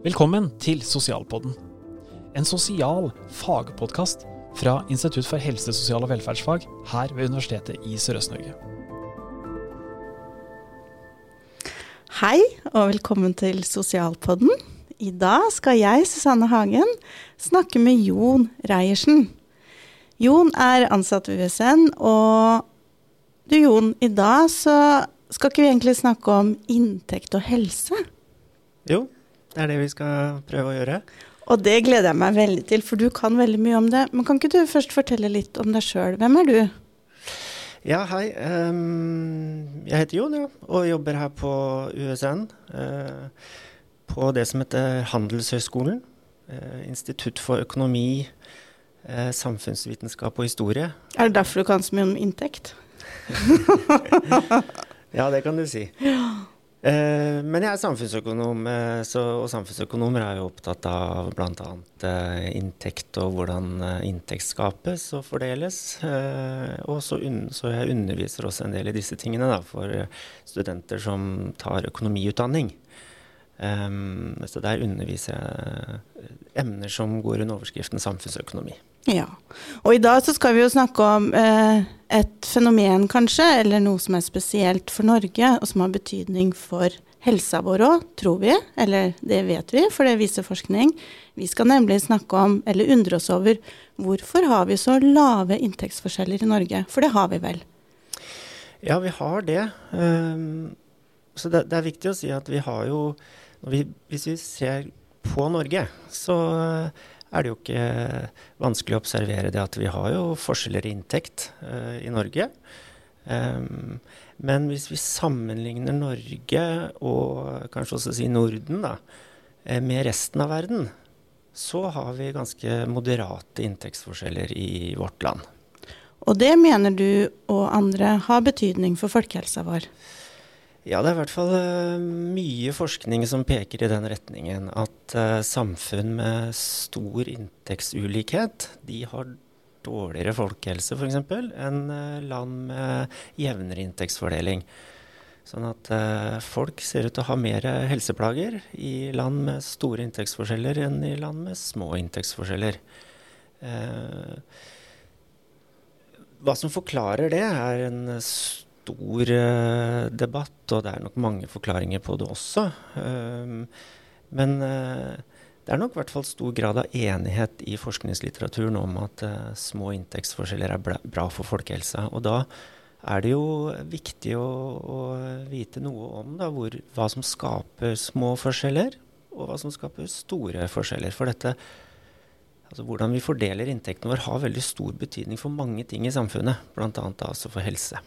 Velkommen til Sosialpodden. En sosial fagpodkast fra Institutt for helse, sosial og velferdsfag her ved Universitetet i Sørøst-Norge. Hei, og velkommen til Sosialpodden. I dag skal jeg, Susanne Hagen, snakke med Jon Reiersen. Jon er ansatt ved USN, og du Jon, i dag så skal ikke vi egentlig snakke om inntekt og helse? Jo, det er det vi skal prøve å gjøre. Og det gleder jeg meg veldig til, for du kan veldig mye om det. Men kan ikke du først fortelle litt om deg sjøl? Hvem er du? Ja, hei. Um, jeg heter Jon, ja, og jobber her på USN. Uh, på det som heter Handelshøyskolen. Uh, Institutt for økonomi, uh, samfunnsvitenskap og historie. Er det derfor du kan så mye om inntekt? ja, det kan du si. Ja. Eh, men jeg er samfunnsøkonom, eh, så, og samfunnsøkonomer er jo opptatt av bl.a. Eh, inntekt og hvordan eh, inntekt skapes og fordeles. Og så, så, jeg underviser også en del i disse tingene da, for studenter som tar økonomiutdanning. Um, så der underviser jeg emner som går under overskriften samfunnsøkonomi. Ja, og i dag så skal vi jo snakke om eh, et fenomen kanskje, eller noe som er spesielt for Norge, og som har betydning for helsa vår òg, tror vi. Eller det vet vi, for det viser forskning. Vi skal nemlig snakke om, eller undre oss over, hvorfor har vi så lave inntektsforskjeller i Norge? For det har vi vel? Ja, vi har det. Um, så det, det, er viktig å si at vi har jo vi, Hvis vi ser på Norge, så er det jo ikke vanskelig å observere det at vi har jo forskjeller i inntekt uh, i Norge. Um, men hvis vi sammenligner Norge og kanskje også si Norden da, eh, med resten av verden, så har vi ganske moderate inntektsforskjeller i vårt land. Og det mener du og andre har betydning for folkehelsa vår? Ja, det er i hvert fall uh, mye forskning som peker i den retningen. At uh, samfunn med stor inntektsulikhet, de har dårligere folkehelse f.eks. enn uh, land med jevnere inntektsfordeling. Sånn at folk ser ut til å ha mer helseplager i land med store inntektsforskjeller enn i land med små inntektsforskjeller. hva som forklarer det, er en stor stor uh, debatt, og det er nok mange forklaringer på det også. Um, men uh, det er nok i hvert fall stor grad av enighet i forskningslitteraturen om at uh, små inntektsforskjeller er bra for folkehelsa. Og da er det jo viktig å, å vite noe om da, hvor, hva som skaper små forskjeller, og hva som skaper store forskjeller. For dette, altså hvordan vi fordeler inntekten vår, har veldig stor betydning for mange ting i samfunnet, bl.a. altså for helse.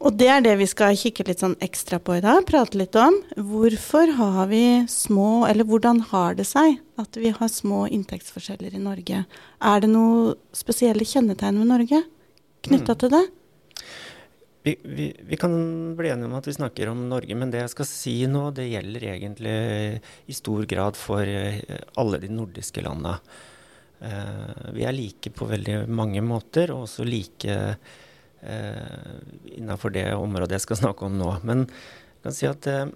Og det er det vi skal kikke litt sånn ekstra på i dag, prate litt om. Hvorfor har vi små, eller hvordan har det seg at vi har små inntektsforskjeller i Norge? Er det noen spesielle kjennetegn ved Norge knytta mm. til det? Vi, vi, vi, kan bli enige om at vi snakker om Norge, men det jeg skal si nå, det gjelder egentlig i stor grad for eh, alle de nordiske landa. Uh, vi er like på veldig mange måter, og også like eh, innenfor det området jeg skal snakke om nå. Men jeg kan si at eh,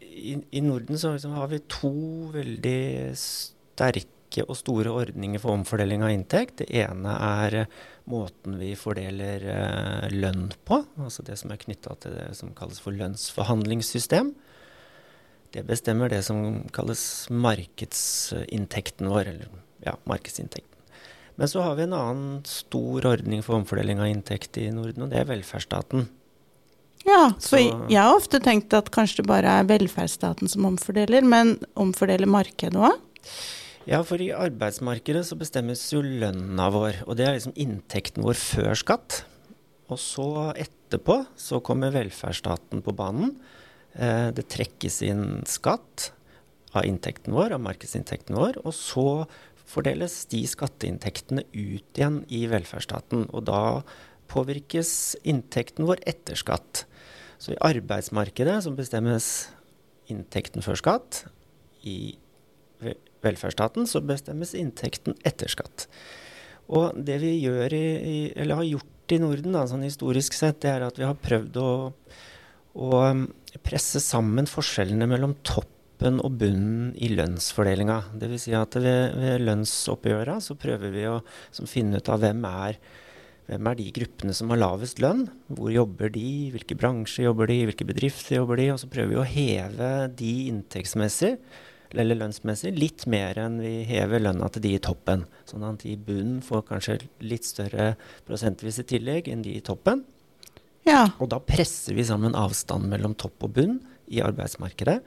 i, i, Norden så liksom har vi to veldig sterke og store ordninger for omfordeling av inntekt. Det ene er eh, måten vi fordeler eh, lønn på, altså det som er knytta til det som kalles for lønnsforhandlingssystem. Det bestemmer det som kalles markedsinntekten vår, eller ja, markedsinntekten. Men så har vi en annen stor ordning for omfordeling av inntekt i Norden, og det er velferdsstaten. Ja, for så, jeg har ofte tenkt at kanskje det bare er velferdsstaten som omfordeler, men omfordeler markedet òg? Ja, for i arbeidsmarkedet så bestemmes jo lønna vår, og det er liksom inntekten vår før skatt. Og så etterpå så kommer velferdsstaten på banen. Eh, det trekkes inn skatt av inntekten vår, av markedsinntekten vår, og så fordeles de skatteinntektene ut igjen i velferdsstaten. Og da påvirkes inntekten vår etter skatt. Så i arbeidsmarkedet som bestemmes inntekten før skatt. I velferdsstaten så bestemmes inntekten etter skatt. Og det vi gjør i, eller har gjort i Norden, da, sånn historisk sett, det er at vi har prøvd å, å presse sammen forskjellene mellom topp toppen og bunnen i lønnsfordelinga. Dvs. Si at ved, ved lønnsoppgjøra så prøver vi å finne ut av hvem er, hvem er de gruppene som har lavest lønn. Hvor jobber de, hvilke bransjer jobber de, hvilke bedrifter jobber de. Og så prøver vi å heve de inntektsmessig eller lønnsmessig litt mer enn vi hever lønna til de i toppen. Sånn at de i bunnen får kanskje litt større prosentvise tillegg enn de i toppen. Ja. Og da presser vi sammen avstanden mellom topp og bunn i arbeidsmarkedet.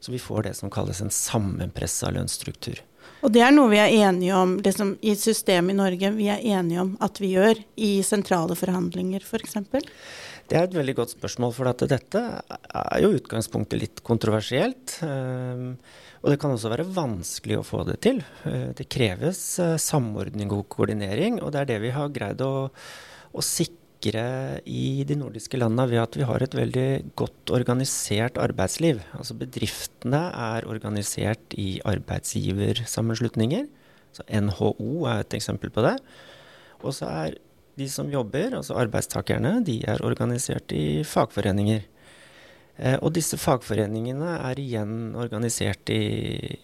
Så vi får det som kalles en sammenpressa lønnsstruktur. Og det er noe vi er enige om liksom, i systemet i Norge, vi er enige om at vi gjør i sentrale forhandlinger f.eks.? For det er et veldig godt spørsmål, for at dette er jo utgangspunktet litt kontroversielt. Um, og det kan også være vanskelig å få det til. Uh, det kreves uh, samordning og koordinering, og det er det vi har greid å, å sikre rikere i de nordiske landene ved at vi har et veldig godt organisert arbeidsliv. Altså bedriftene er organisert i arbeidsgiversammenslutninger. Så NHO er et eksempel på det. Og så er de som jobber, altså arbeidstakerne, de er organisert i fagforeninger. Eh, og disse fagforeningene er igjen organisert i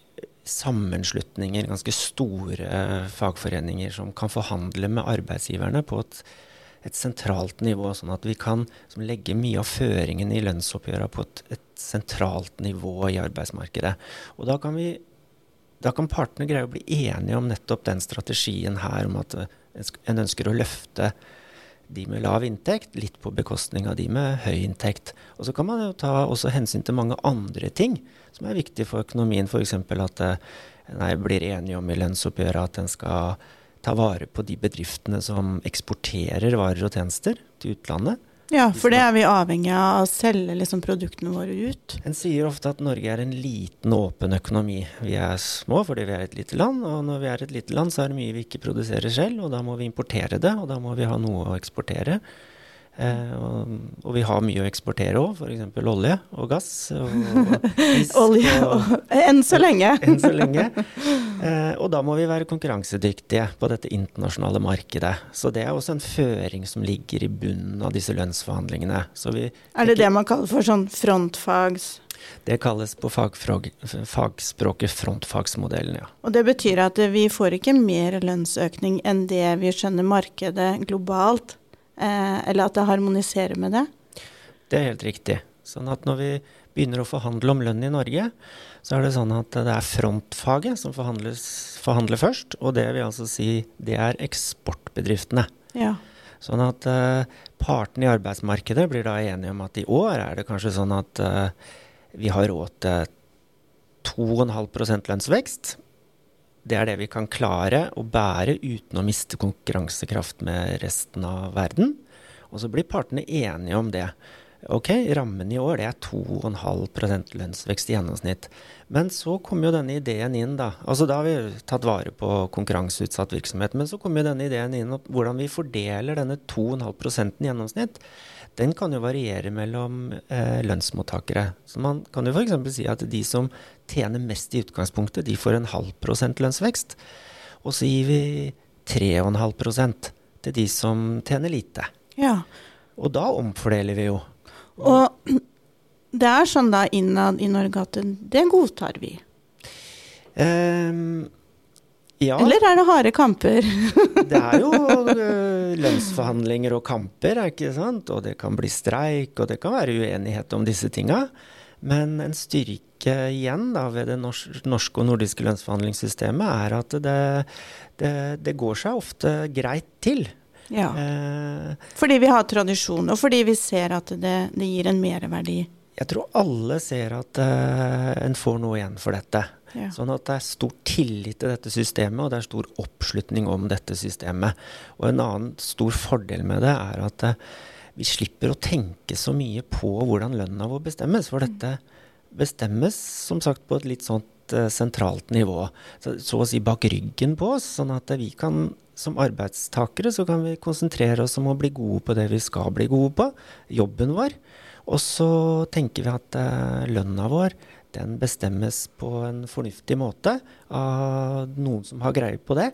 sammenslutninger, ganske store fagforeninger, som kan forhandle med arbeidsgiverne på et et sentralt nivå, sånn at vi kan legge mye av føringen i lønnsoppgjørene på et, et, sentralt nivå i arbeidsmarkedet. Og da kan, vi, da kan partene greie å bli enige om nettopp den strategien her, om at en ønsker å løfte de med lav inntekt litt på bekostning av de med høy inntekt. Og så kan man jo ta også hensyn til mange andre ting som er viktige for økonomien, f.eks. at en eh, blir enige om i lønnsoppgjøret at en skal ta vare på de bedriftene som eksporterer varer og tjenester til utlandet. Ja, for det er vi avhengig av å selge liksom produktene våre ut. En sier ofte at Norge er en liten, åpen økonomi. Vi er små fordi vi er et lite land, og når vi er et lite land, så er det mye vi ikke produserer selv, og da må vi importere det, og da må vi ha noe å eksportere. Eh, og, og, vi har mye å eksportere òg, f.eks. olje og gass. Og, fisk, olje og, Enn så lenge. enn så lenge. Eh, og da må vi være konkurransedyktige på dette internasjonale markedet. Så det er også en føring som ligger i bunnen av disse lønnsforhandlingene. Vi, er det det man kaller for sånn frontfags... Det kalles på fagspråket frontfagsmodellen, ja. Og det betyr at vi får ikke mer lønnsøkning enn det vi skjønner markedet globalt Eh, eller at det harmoniserer med det? Det er helt riktig. Sånn at når vi begynner å forhandle om lønn i Norge, så er det sånn at det er frontfaget som forhandler først. Og det vil altså si det er eksportbedriftene. Ja. Sånn at uh, partene i arbeidsmarkedet blir da enige om at i år er det kanskje sånn at uh, vi har råd til 2,5% lønnsvekst det er det vi kan klare å bære uten å miste konkurransekraft med resten av verden. Og så blir partene enige om det. Ok, rammen i år det er 2,5 lønnsvekst i gjennomsnitt. Men så kom jo denne ideen inn, da. Altså da har vi tatt vare på konkurranseutsatt virksomhet. Men så kom jo denne ideen inn om hvordan vi fordeler denne 2,5% i gjennomsnitt den kan jo variere mellom eh, lønnsmottakere. Så man kan jo f.eks. si at de som tjener mest i utgangspunktet, de får en halv prosent lønnsvekst. Og så gir vi 3,5% til de som tjener lite. Ja. Og da omfordeler vi jo. Og, og det er sånn da innad i Norge at det godtar vi? Um, ja. Eller er det harde kamper? det er jo uh, lønnsforhandlinger og kamper, er ikke sant? Og det kan bli streik, og det kan være uenighet om disse tinga. Men en styrke igjen da, ved det norske og nordiske lønnsforhandlingssystemet er at det, det, det går seg ofte greit til. Ja. Eh, fordi vi har tradisjon, og fordi vi ser at det, det gir en merverdi. Jeg tror alle ser at eh, en får noe igjen for dette. Ja. Sånn at det er stor tillit til dette systemet, og det er stor oppslutning om dette systemet. Og en annen stor fordel med det er at uh, vi slipper å tenke så mye på hvordan lønna vår bestemmes. For dette bestemmes som sagt på et litt sånt uh, sentralt nivå. Så, så, å si bak ryggen på oss. Sånn at vi kan som arbeidstakere så kan vi konsentrere oss om å bli gode på det vi skal bli gode på. Jobben vår. Og så tenker vi at uh, lønna vår den bestemmes på en fornuftig måte av noen som har greie på det.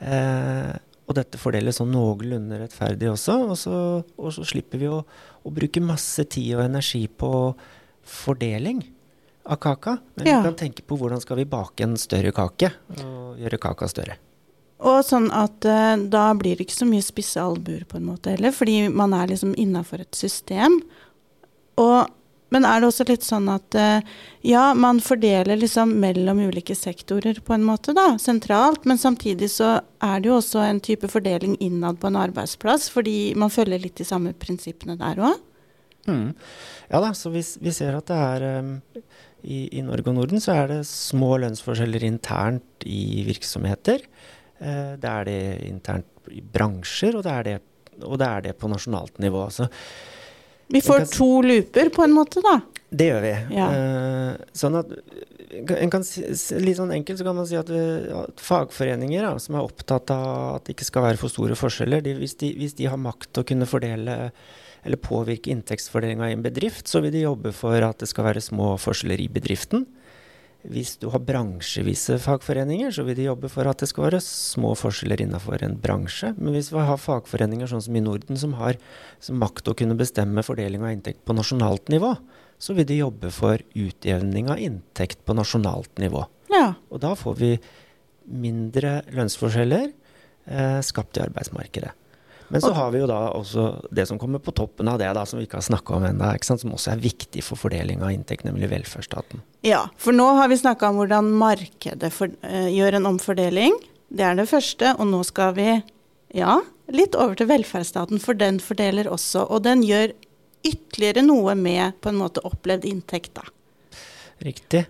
Eh, og dette fordeles sånn noenlunde rettferdig også. Og så, og så slipper vi å, å, bruke masse tid og energi på fordeling av kaka, men Ja. vi kan tenke på hvordan skal vi bake en større kake og gjøre kaka større. Og sånn at eh, da blir det ikke så mye spisse albuer på en måte heller, fordi man er liksom innafor et system. Og, men er det også litt sånn at eh, ja, man fordeler liksom mellom ulike sektorer på en måte, da, sentralt, men samtidig så er det jo også en type fordeling innad på en arbeidsplass, fordi man følger litt de samme prinsippene der òg. Mm. Ja da, så vi, vi ser at det er um, i, I Norge og Norden så er det små lønnsforskjeller internt i virksomheter. Uh, det er det internt i bransjer, og det er det, og det, er det på nasjonalt nivå. Så Vi får kan- to looper på en måte, da. det gjør vi. Ja. Uh, sånn at en kan si, si- Litt sånn enkelt så kan man si at, at fagforeninger da, som er opptatt av at det ikke skal være for store forskjeller, de, hvis, de, hvis de har makt til å kunne fordele eller påvirke inntektsfordelinga i en bedrift, så vil de jobbe for at det skal være små forskjeller i bedriften. Hvis du har bransjevise fagforeninger, så vil de jobbe for at det skal være små forskjeller innenfor en bransje. Men hvis vi har fagforeninger sånn som i Norden, som har som makt å kunne bestemme fordeling av inntekt på nasjonalt nivå, så vil de jobbe for utjevning av inntekt på nasjonalt nivå. Ja. Og da får vi mindre lønnsforskjeller eh, skapt i arbeidsmarkedet. Men så har vi jo da også det som kommer på toppen av det, da, som vi ikke har snakka om ennå, som også er viktig for fordeling av inntekt, nemlig velferdsstaten. Ja, for nå har vi snakka om hvordan markedet for, uh, gjør en omfordeling. Det er det første. Og nå skal vi ja, litt over til velferdsstaten, for den fordeler også. Og den gjør ytterligere noe med på en måte opplevd inntekt, da. Riktig.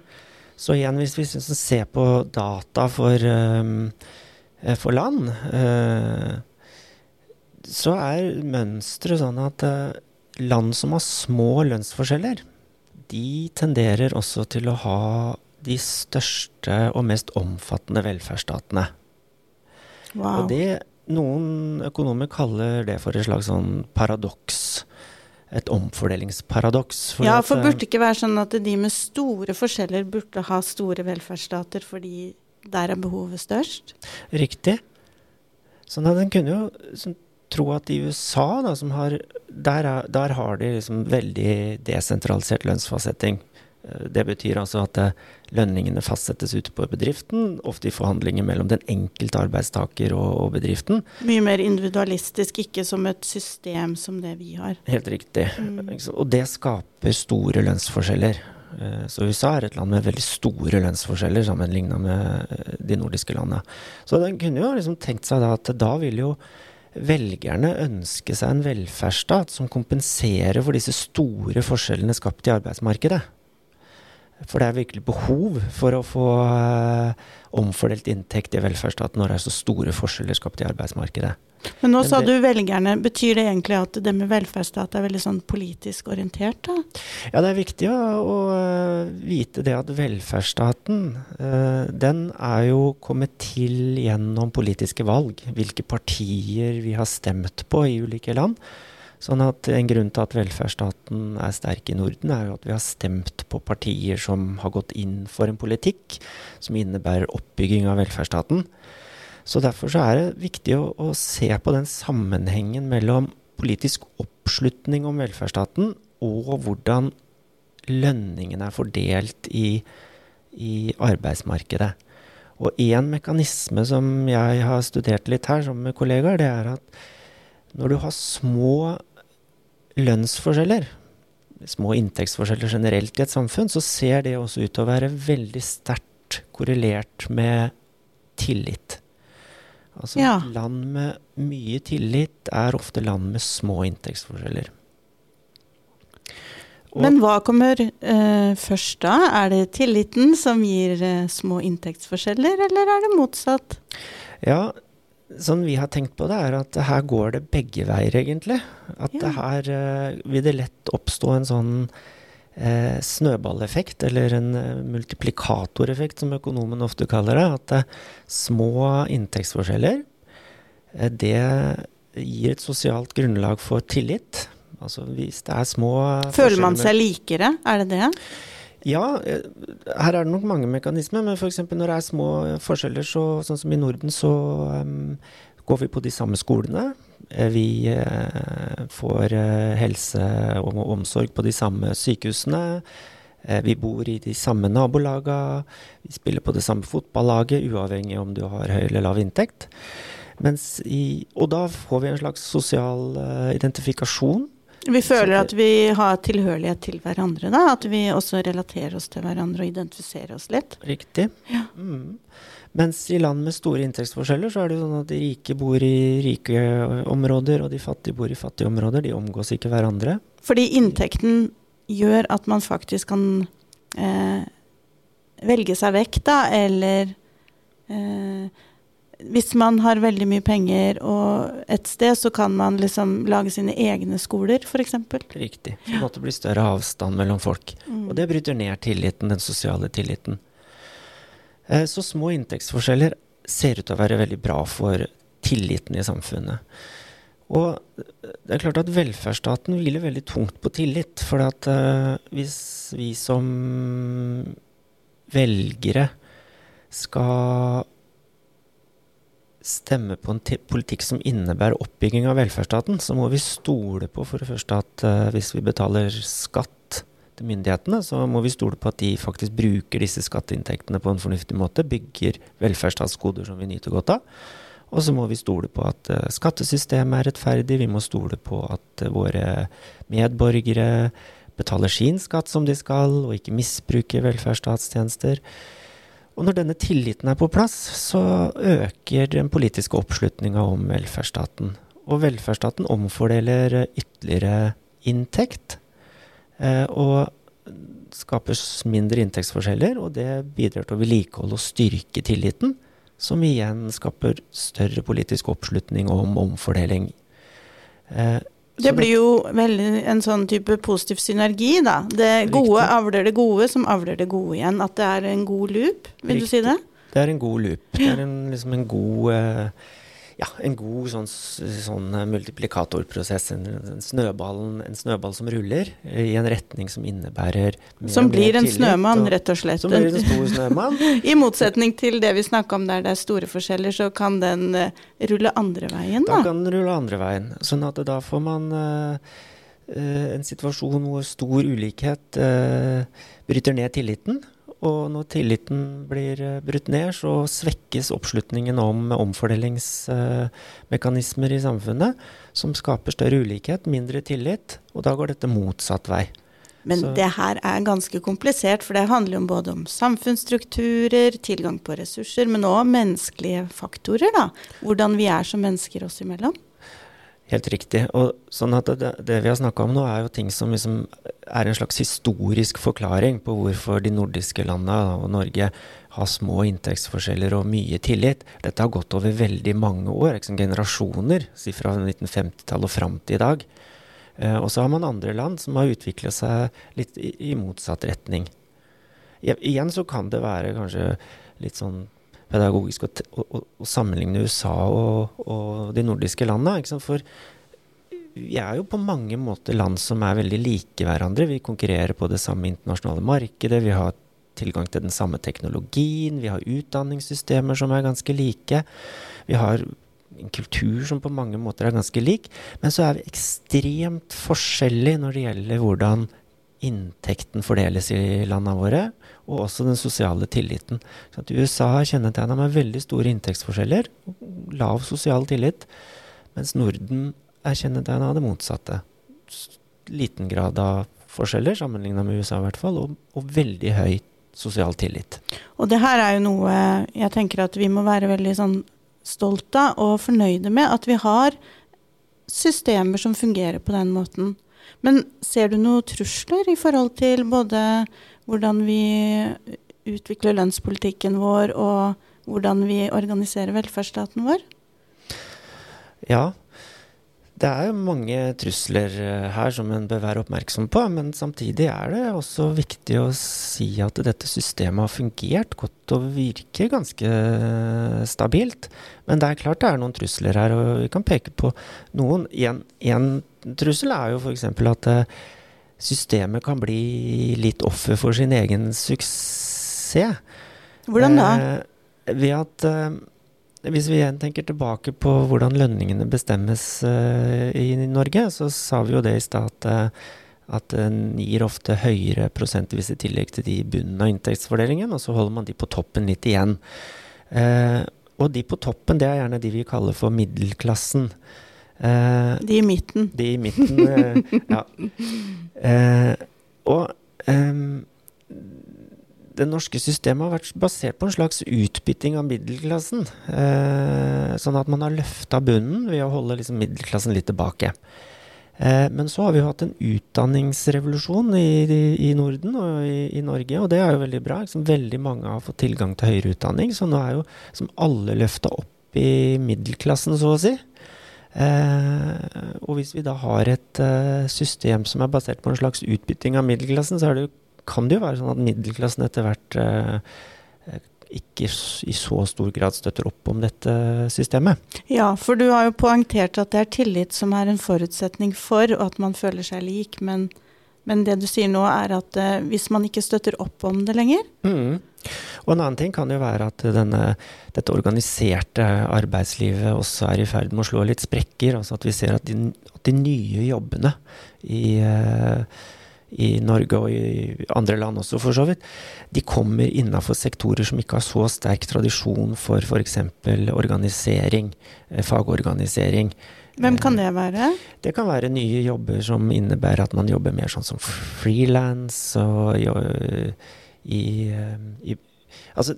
Så igjen, hvis vi ser på data for, eh, for land, eh, så er mønsteret sånn at eh, land som har små lønnsforskjeller, de tenderer også til å ha de største og mest omfattende velferdsstatene. Wow. Og det, noen økonomer kaller det for et slags sånn paradoks. Et omfordelingsparadoks. For ja, for eh, burde det ikke være sånn at de med store forskjeller burde ha store velferdsstater, fordi der er behovet størst? Riktig. Sånn at den kunne jo sånn, tro at i USA, da, som har Der, er, der har de liksom veldig desentralisert lønnsfastsetting. Eh, Det betyr altså at eh, lønningene fastsettes ute på bedriften, ofte i forhandlinger mellom den enkelte arbeidstaker og, og bedriften. Mye mer individualistisk, ikke som et system som det vi har. Helt riktig. Mm. Og det skaper store lønnsforskjeller. Eh, Så USA er et land med veldig store lønnsforskjeller sammenligna med de nordiske landene. Så den kunne jo liksom tenkt seg da at da vil jo velgerne ønske seg en velferdsstat som kompenserer for disse store forskjellene skapt i arbeidsmarkedet. For det er virkelig behov for å få eh, omfordelt inntekt i velferdsstaten når det er så store forskjeller skapt i arbeidsmarkedet. Men nå Men sa du velgerne. Betyr det egentlig at det med velferdsstat er veldig sånn politisk orientert, da? Ja, det er viktig å, å eh, vite det at velferdsstaten, eh, den er jo kommet til gjennom politiske valg. Hvilke partier vi har stemt på i ulike land. Sånn at en grunn til at velferdsstaten er sterk i Norden, er jo at vi har stemt på partier som har gått inn for en politikk som innebærer oppbygging av velferdsstaten. Så derfor så er det viktig å, å se på den sammenhengen mellom politisk oppslutning om velferdsstaten og hvordan lønningene er fordelt i, i arbeidsmarkedet. Og én mekanisme som jeg har studert litt her sammen med kollegaer, det er at når du har små lønnsforskjeller, små inntektsforskjeller generelt i et samfunn, så ser det også ut til å være veldig sterkt korrelert med tillit. Altså Ja. land med mye tillit er ofte land med små inntektsforskjeller. Og- Men hva kommer uh, først da? Er det tilliten som gir uh, små inntektsforskjeller, eller er det motsatt? Ja, sånn vi har tenkt på det, er at her går det begge veier, egentlig. At Ja. her uh, vil det lett oppstå en sånn uh, snøballeffekt, eller en uh, multiplikatoreffekt, som økonomen ofte kaller det. At små inntektsforskjeller, det gir et sosialt grunnlag for tillit. Altså hvis det er små Føler man seg likere? Er det det? Ja, eh, her er det nok mange mekanismer, men f.eks. når det er små forskjeller, så, sånn som i Norden, så um, går vi på de samme skolene. Eh, Vi uh, får uh, helse og omsorg på de samme sykehusene. Uh, vi bor i de samme nabolaga, vi spiller på det samme fotballaget, uavhengig om du har høy eller lav inntekt. I, og da får vi en slags sosial identifikasjon. Vi føler at vi har tilhørighet til hverandre, da? At vi også relaterer oss til hverandre og identifiserer oss litt? Riktig. Ja. Mm. Mens i land med store inntektsforskjeller, så er det jo sånn at de rike bor i rike områder, og de fattige bor i fattige områder. De omgås ikke hverandre. Fordi inntekten gjør at man faktisk kan eh, velge seg vekk, da, eller eh, hvis man har veldig mye penger og et sted, så kan man liksom lage sine egne skoler, f.eks. Riktig. Så det bli større avstand mellom folk. Mm. Og det bryter ned tilliten, den sosiale tilliten. Eh, så små inntektsforskjeller ser ut til å være veldig bra for tilliten i samfunnet. Og det er klart at velferdsstaten hviler veldig tungt på tillit. For at uh, hvis vi som velgere skal stemme på en politikk som innebærer oppbygging av velferdsstaten, så må vi stole på for det første at uh, hvis vi betaler skatt til myndighetene, så må vi stole på at de faktisk bruker disse skatteinntektene på en fornuftig måte, bygger velferdsstatsgoder som vi nyter godt av. Og så må vi stole på at uh, skattesystemet er rettferdig, vi må stole på at uh, våre medborgere betaler sin skatt som de skal, og ikke misbruker velferdsstatstjenester. Og når denne tilliten er på plass, så øker den politiske oppslutninga om velferdsstaten. Og velferdsstaten omfordeler ytterligere inntekt, uh, og skaper mindre inntektsforskjeller, og det bidrar til å vedlikeholde og styrke tilliten som igjen skaper større politisk oppslutning om omfordeling. Det blir jo veldig en sånn type positiv synergi, da. Det gode riktig. avler det gode, som avler det gode igjen. At det er en god loop, vil riktig. du si det? Det er en god loop. Det er en, liksom en god eh, ja, en god sånn, sånn eh, multiplikatorprosess. En, en, en, snøball som ruller i en retning som innebærer Som blir en snømann, rett og slett. Som blir en stor snømann. I motsetning til det vi snakka om der det er store forskjeller, så kan den uh, rulle andre veien, da? Da kan den rulle andre veien. Sånn at da får man uh, uh, en situasjon hvor stor ulikhet bryter ned tilliten. Og når tilliten blir eh, brutt ned, så svekkes oppslutningen om omfordelingsmekanismer i samfunnet, som skaper større ulikhet, mindre tillit, og da går dette motsatt vei. Men så. det her er ganske komplisert, for det handler jo både om samfunnsstrukturer, tilgang på ressurser, men òg menneskelige faktorer. da. Hvordan vi er som mennesker oss imellom. Helt riktig. Og sånn at det, det vi har snakka om nå, er jo ting som liksom er en slags historisk forklaring på hvorfor de nordiske landene og Norge har små inntektsforskjeller og mye tillit. Dette har gått over veldig mange år, liksom generasjoner, fra 1950-tallet og fram til i dag. Eh, og så har man andre land som har utvikla seg litt i, i motsatt retning. Igjen så kan det være kanskje litt sånn pedagogisk å, å, å sammenligne USA og, og, de nordiske landene. For vi er jo på mange måter land som er veldig like hverandre. Vi konkurrerer på det samme internasjonale markedet. Vi har tilgang til den samme teknologien. Vi har utdanningssystemer som er ganske like. Vi har en kultur som på mange måter er ganske lik. Men så er vi ekstremt forskjellige når det gjelder hvordan inntekten fordeles i landene våre, og også den sosiale tilliten. Så at USA er kjennetegna med veldig store inntektsforskjeller, lav sosial tillit, mens Norden er kjennetegna av det motsatte. Liten grad av forskjeller sammenligna med USA i hvert fall, og, og veldig høy sosial tillit. Og det her er jo noe jeg tenker at vi må være veldig sånn stolte og fornøyde med, at vi har systemer som fungerer på den måten. Men ser du noen trusler i forhold til både hvordan vi utvikler lønnspolitikken vår, og hvordan vi organiserer velferdsstaten vår? Ja, det er jo mange trusler eh, her som en bør være oppmerksom på, men samtidig er det også viktig å si at dette systemet har fungert godt og virker ganske eh, stabilt. Men det er klart det er noen trusler her, og vi kan peke på noen. En, trussel er jo f.eks. at eh, systemet kan bli litt offer for sin egen suksess. Hvordan da? Eh, ved at hvis vi igjen tenker tilbake på hvordan lønningene bestemmes uh, i Norge, så sa vi jo det i stad at, At den gir ofte høyere prosentvise tillegg til de i bunnen av inntektsfordelingen, og så holder man de på toppen litt igjen. Uh, og de på toppen, det er gjerne de vi kaller for middelklassen. Uh, de i midten. De i midten, eh, ja. Eh, og det norske systemet har vært basert på en slags utbytting av middelklassen. Eh, sånn at man har løfta bunnen ved å holde liksom middelklassen litt tilbake. Eh, men så har vi jo hatt en utdanningsrevolusjon i, i, i Norden og i, i, Norge, og det er jo veldig bra. Liksom, veldig mange har fått tilgang til høyere utdanning, så nå er jo som alle løfta opp i middelklassen, så å si. Eh, og hvis vi da har et eh, system som er basert på en slags utbytting av middelklassen, så er det jo, kan det jo være sånn at middelklassen etter hvert eh, ikke i så stor grad støtter opp om dette systemet. Ja, for du har jo poengtert at det er tillit som er en forutsetning for, og at man føler seg lik. Men, men det du sier nå er at eh, hvis man ikke støtter opp om det lenger mm. Og en annen ting kan jo være at denne, dette organiserte arbeidslivet også er i ferd med å slå litt sprekker. Altså at vi ser at de, at de nye jobbene i uh, i Norge og i andre land også, for så vidt, de kommer innafor sektorer som ikke har så sterk tradisjon for f.eks. organisering, eh, fagorganisering. Hvem kan det være? Det kan være nye jobber som innebærer at man jobber mer sånn som frilans og i, i Altså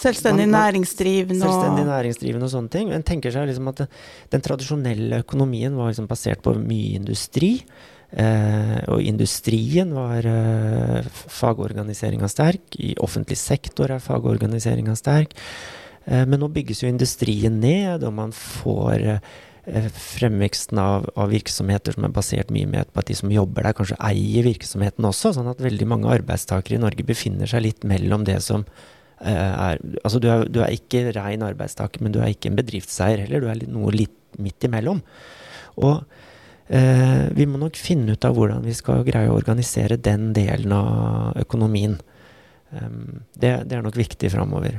Selvstendig næringsdrivende og Selvstendig næringsdrivende og sånne ting. En tenker seg liksom at den tradisjonelle økonomien var liksom basert på mye industri. Eh, og industrien var eh, fagorganiseringa sterk. I offentlig sektor er fagorganiseringa sterk. Eh, men nå bygges jo industrien ned, og man får eh, fremveksten av, av, virksomheter som er basert mye mer på at de som jobber der, kanskje eier virksomheten også. Sånn at veldig mange arbeidstakere i Norge befinner seg litt mellom det som eh, er Altså du er, du er ikke rein arbeidstaker, men du er ikke en bedriftseier heller. Du er noe litt midt imellom. Og vi må nok finne ut av hvordan vi skal greie å organisere den delen av økonomien. Um, det, det, er nok viktig framover.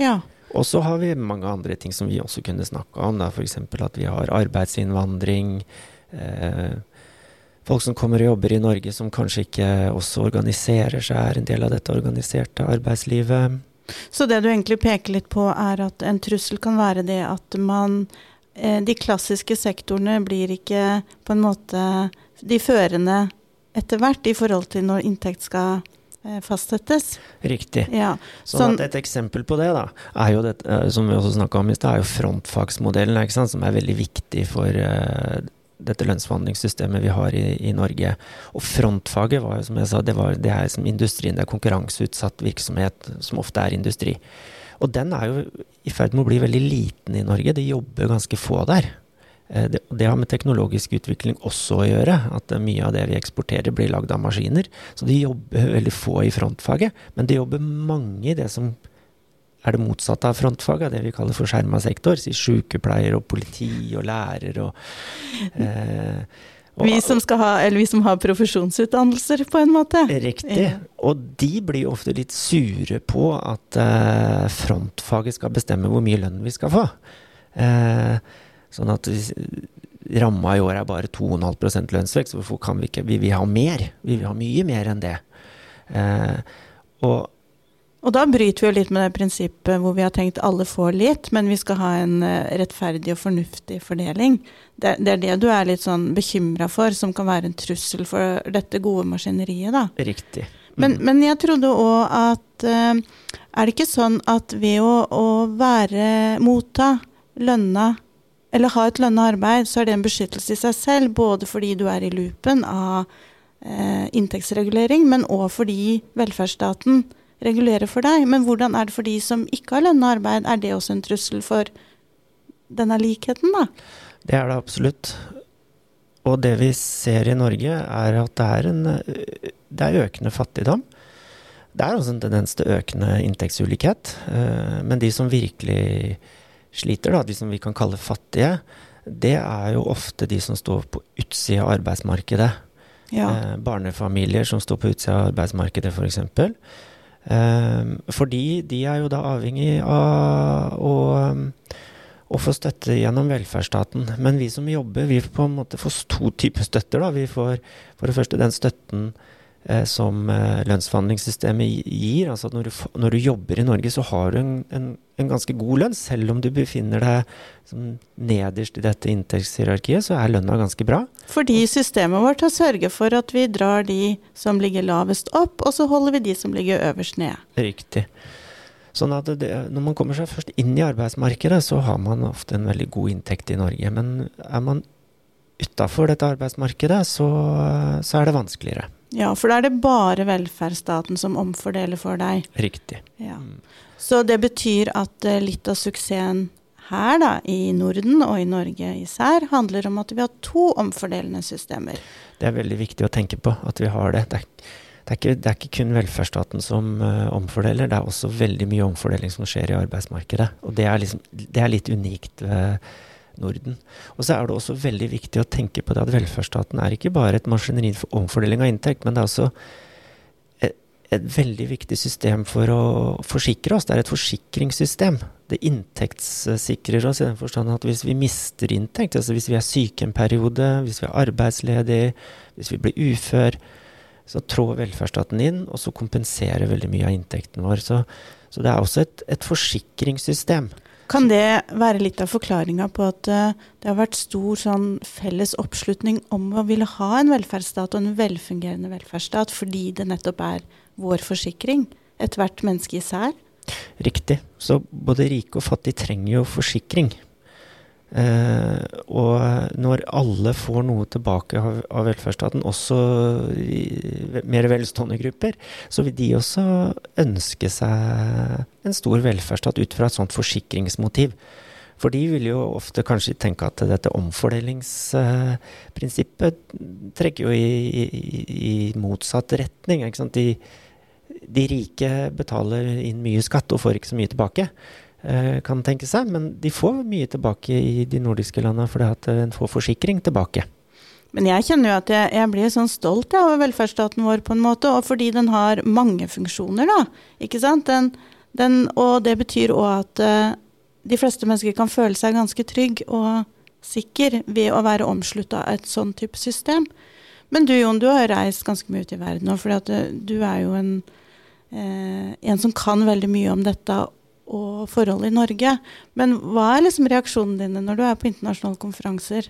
Ja. Og så har vi mange andre ting som vi også kunne snakka om. F.eks. at vi har arbeidsinnvandring. Eh, folk som kommer og jobber i Norge som kanskje ikke også organiserer seg, er en del av dette organiserte arbeidslivet. Så det du egentlig peker litt på, er at en trussel kan være det at man Eh, de klassiske sektorene blir ikke på en måte de førende etter hvert i forhold til når inntekt skal eh, fastsettes. Riktig. Ja. Sånn, sånn Et eksempel på det, da, er jo det, eh, som vi også snakka om i stad, er jo frontfagsmodellen, ikke sant, som er veldig viktig for uh, dette lønnsforhandlingssystemet vi har i, i, Norge. Og frontfaget var jo, som jeg sa, det, var, det er som industrien. Det er konkurranseutsatt virksomhet, som ofte er industri. Og den er jo i ferd med å bli veldig liten i Norge. Det jobber ganske få der. Eh, det, det, har med teknologisk utvikling også å gjøre. At mye av det vi eksporterer, blir lagd av maskiner. Så det jobber veldig få i frontfaget. Men det jobber mange i det som er det motsatte av frontfaget, det vi kaller for skjerma sektor. Si sykepleier og politi og lærer og eh, vi som, ha, vi som, har profesjonsutdannelser, på en måte. Riktig. Ja. Og de blir ofte litt sure på at eh, frontfaget skal bestemme hvor mye lønn vi skal få. Eh, sånn at ramma i år er bare 2,5 lønnsvekst. Hvorfor kan vi ikke Vi vil ha mer. Vi vil ha mye mer enn det. Eh, og og da bryter vi jo litt med det prinsippet hvor vi har tenkt alle får litt, men vi skal ha en eh, rettferdig og fornuftig fordeling. Det, det er det du er litt sånn bekymra for, som kan være en trussel for dette gode maskineriet, da. Riktig. Mm. Men, men, jeg trodde òg at uh, Er det ikke sånn at ved å, å være motta lønna eller ha et lønna arbeid, så er det en beskyttelse i seg selv, både fordi du er i loopen av eh, inntektsregulering, men òg fordi velferdsstaten regulere for deg. Men hvordan er det for de som ikke har lønna arbeid? Er det også en trussel for denne likheten, da? Det er det absolutt. Og det vi ser i Norge, er at det er, en, det er økende fattigdom. Det er også en tendens til økende inntektsulikhet. Eh, men de som virkelig sliter, da, de som vi kan kalle fattige, det er jo ofte de som står på utsida av arbeidsmarkedet. Ja. Eh, barnefamilier som står på utsida av arbeidsmarkedet, f.eks. Um, fordi de er jo da avhengig av å, å få støtte gjennom velferdsstaten. Men vi som jobber, vi på en måte får to typer støtter. Da. Vi får for det første den støtten som eh, lønnsforhandlingssystemet gir. Altså når du, når du, jobber i Norge, så har du en, en, en ganske god lønn. Selv om du befinner deg som nederst i dette inntektshierarkiet, så er lønna ganske bra. Fordi systemet vårt har sørget for at vi drar de som ligger lavest opp, og så holder vi de som ligger øverst nede. Riktig. Sånn at det, når man kommer seg først inn i arbeidsmarkedet, så har man ofte en veldig god inntekt i Norge. Men er man utafor dette arbeidsmarkedet, så, så, er det vanskeligere. Ja, for da er det bare velferdsstaten som omfordeler for deg. Riktig. Ja. Så det betyr at eh, litt av suksessen her da, i Norden og i Norge især, handler om at vi har to omfordelende systemer. Det er veldig viktig å tenke på at vi har det. Det er det er, ikke, det er ikke, kun velferdsstaten som uh, omfordeler, det er også veldig mye omfordeling som skjer i arbeidsmarkedet. Og det er, liksom, det er litt unikt ved Norden. Og så er det også veldig viktig å tenke på det at velferdsstaten er ikke bare et maskineri for omfordeling av inntekt, men det er også et, veldig viktig system for å forsikre oss. Det er et forsikringssystem. Det inntektssikrer oss i den forstand at hvis vi mister inntekt, altså hvis vi er syke en periode, hvis vi er arbeidsledige, hvis vi blir ufør, så trår velferdsstaten inn, og så kompenserer veldig mye av inntekten vår. Så, så det er også et, et, forsikringssystem. Kan det være litt av forklaringa på at uh, det har vært stor sånn felles oppslutning om å ville ha en velferdsstat og en velfungerende velferdsstat, fordi det nettopp er vår forsikring? Ethvert menneske især? Riktig. Så både rike og fattige trenger jo forsikring. Uh, og når alle får noe tilbake av, av velferdsstaten, også i mer velstående grupper, så vil de også ønske seg en stor velferdsstat ut fra et sånt forsikringsmotiv. For de vil jo ofte kanskje tenke at dette omfordelingsprinsippet trekker jo i, i, i motsatt retning. De, de rike betaler inn mye skatt og får ikke så mye tilbake. Eh, kan tenke seg. Men de får mye tilbake i de nordiske landene fordi at en får forsikring tilbake. Men jeg kjenner jo at jeg, jeg blir sånn stolt over velferdsstaten vår på en måte, og fordi den har mange funksjoner, da. Ikke sant? Den, den, og det betyr òg at uh, de fleste mennesker kan føle seg ganske trygg og sikker ved å være omslutta av et sånn type system. Men du Jon, du har reist ganske mye ut i verden nå, for uh, du er jo en, eh, en som kan veldig mye om dette og forhold i Norge. Men hva er liksom reaksjonene dine når du er på internasjonale konferanser?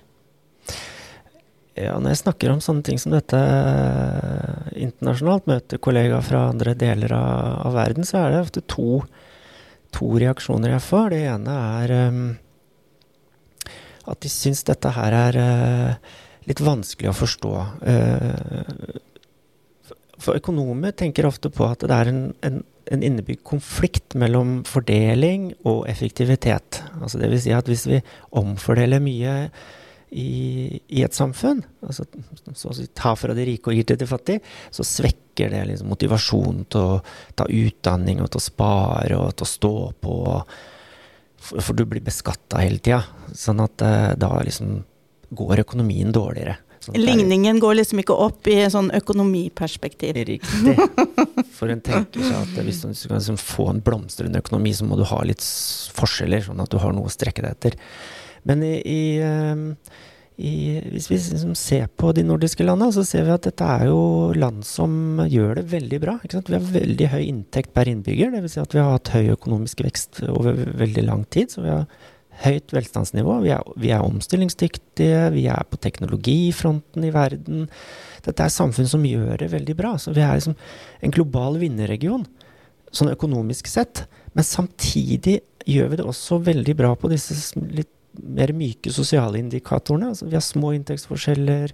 Ja, når jeg snakker om sånne ting som dette eh, internasjonalt, møter kollegaer fra andre deler av, av, verden, så er det ofte to, to, reaksjoner jeg får. Det ene er um, at de syns dette her er uh, litt vanskelig å forstå. Uh, for økonomer tenker ofte på at det er en, en en innebygd konflikt mellom fordeling og effektivitet. Altså vil si at hvis vi omfordeler mye i, i et samfunn, altså så å si ta fra de rike og gir til de fattige, så svekker det liksom motivasjonen til å ta utdanning og til å spare og til å stå på. For du blir beskatta hele tida. Sånn at eh, da liksom går økonomien dårligere. Sånn Ligningen går liksom ikke opp i sånn økonomiperspektiv. Riktig. For en tenker seg at hvis du skal liksom få en blomstrende økonomi, så må du ha litt forskjeller, sånn at du har noe å strekke deg etter. Men i, i, ehm, i, hvis vi liksom ser på de nordiske landene, så ser vi at dette er jo land som gjør det veldig bra. Vi har veldig høy inntekt per innbygger, dvs. Si at vi har hatt høy økonomisk vekst over veldig lang tid. så vi har høyt velstandsnivå. Vi er, vi er, omstillingsdyktige, vi er på teknologifronten i verden. Dette er samfunn som gjør det veldig bra. Så vi er liksom en global vinnerregion, sånn økonomisk sett. Men samtidig gjør vi det også veldig bra på disse litt mer myke sosiale indikatorene. Altså, vi har små inntektsforskjeller.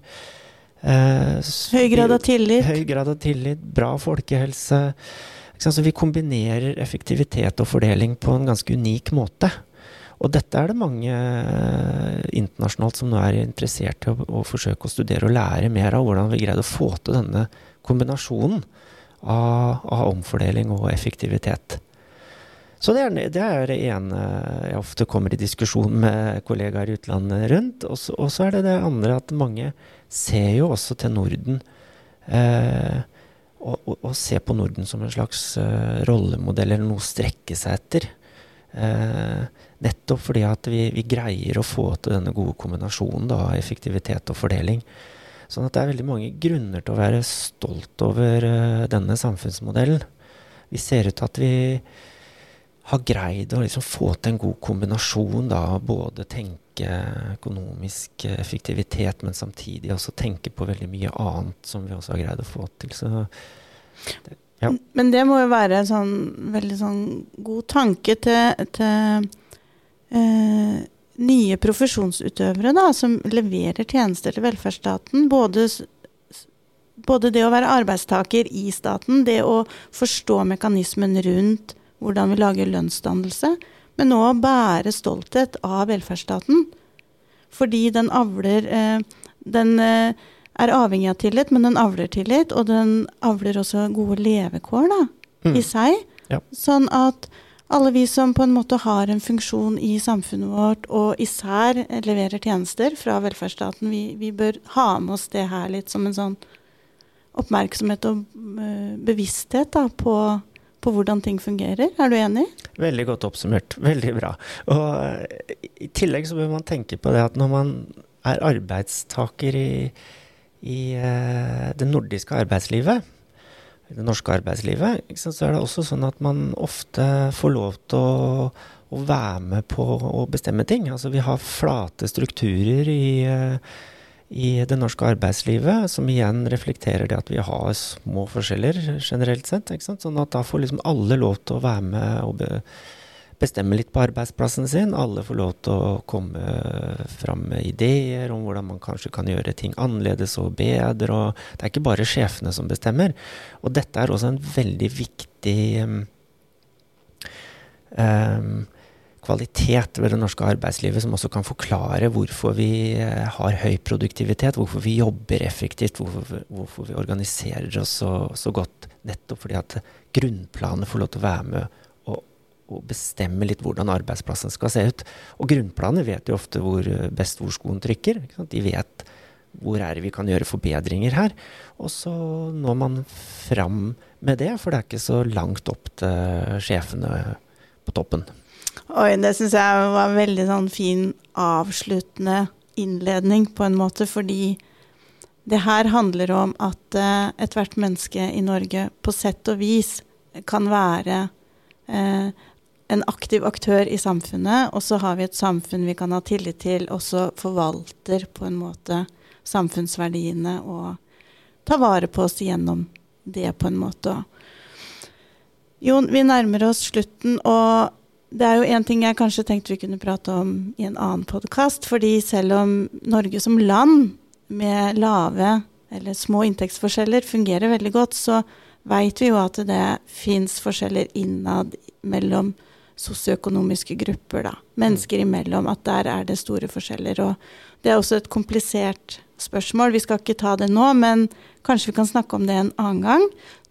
Eh, høy grad av tillit. Høy grad av tillit, bra folkehelse. Så vi kombinerer effektivitet og fordeling på en ganske unik måte. Og dette er det mange eh, internasjonalt som nå er interessert i å, å, forsøke å studere og lære mer av hvordan vi greide å få til denne kombinasjonen av, av omfordeling og effektivitet. Så det er, det er, det ene jeg ofte kommer i diskusjon med kollegaer i utlandet rundt. Og så er det det andre at mange ser jo også til Norden. Eh, og, og, og, ser på Norden som en slags uh, rollemodell eller noe å strekke seg etter. Eh, nettopp fordi at vi, vi, greier å få til denne gode kombinasjonen av effektivitet og fordeling. Sånn at det er veldig mange grunner til å være stolt over uh, denne samfunnsmodellen. Vi ser ut til at vi har greid å liksom få til en god kombinasjon av både tenke økonomisk effektivitet, men samtidig også tenke på veldig mye annet som vi også har greid å få til. Det, ja. Men det må jo være en sånn veldig sånn god tanke til, til eh, nye profesjonsutøvere da, som leverer tjenester til velferdsstaten. Både, både, det å være arbeidstaker i staten, det å forstå mekanismen rundt hvordan vi lager lønnsdannelse, men òg bære stolthet av velferdsstaten. Fordi den avler eh, Den eh, er avhengig av tillit, men den avler tillit, og den avler også gode levekår da, mm. i seg. Ja. Sånn at alle vi som på en måte har en funksjon i samfunnet vårt, og især leverer tjenester fra velferdsstaten, vi, vi bør ha med oss det her litt som en sånn oppmerksomhet og uh, bevissthet da, på, på, hvordan ting fungerer. Er du enig? Veldig godt oppsummert. Veldig bra. Og I tillegg så bør man tenke på det at når man er arbeidstaker i i eh, det nordiske arbeidslivet, det norske arbeidslivet, så er det også sånn at man ofte får lov til å, å være med på å bestemme ting. Altså vi har flate strukturer i, eh, i det norske arbeidslivet, som igjen reflekterer det at vi har små forskjeller generelt sett. Sånn at da får liksom alle lov til å være med og be, bestemme litt på arbeidsplassen sin. Alle får lov til å komme fram med ideer om hvordan man kanskje kan gjøre ting annerledes og bedre. Og det er ikke bare sjefene som bestemmer. Og dette er også en veldig viktig um, um, kvalitet ved det norske arbeidslivet som også kan forklare hvorfor vi eh, har høy produktivitet, hvorfor vi jobber effektivt, hvorfor, hvorfor vi organiserer oss så, så, godt. Nettopp fordi at grunnplanet får lov til å være med og bestemme litt hvordan arbeidsplassen skal se ut. Og grunnplanet vet jo ofte hvor eh, best hvor skoen trykker. De vet hvor er det vi kan gjøre forbedringer her. Og så når man fram med det, for det er ikke så langt opp til sjefene på toppen. Oi, det syns jeg var en veldig sånn fin avsluttende innledning, på en måte, fordi det her handler om at uh, ethvert menneske i Norge på sett og vis kan være uh, en aktiv aktør i samfunnet, og så har vi et samfunn vi kan ha tillit til, og så forvalter på en måte samfunnsverdiene og tar vare på oss gjennom det på en måte. Jon, vi nærmer oss slutten, og det er jo én ting jeg kanskje tenkte vi kunne prate om i en annen podkast. Fordi selv om Norge som land med lave eller små inntektsforskjeller fungerer veldig godt, så veit vi jo at det fins forskjeller innad mellom sosioøkonomiske grupper, da. Mennesker imellom. At der er det store forskjeller. Og det er også et komplisert spørsmål. Vi skal ikke ta det nå, men kanskje vi kan snakke om det en annen gang.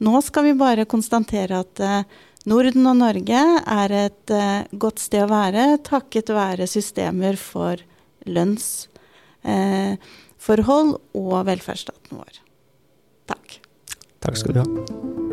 Nå skal vi bare konstatere at uh, Norden og Norge er et uh, godt sted å være takket være systemer for lønnsforhold uh, og velferdsstaten vår. Takk. Takk skal du ha.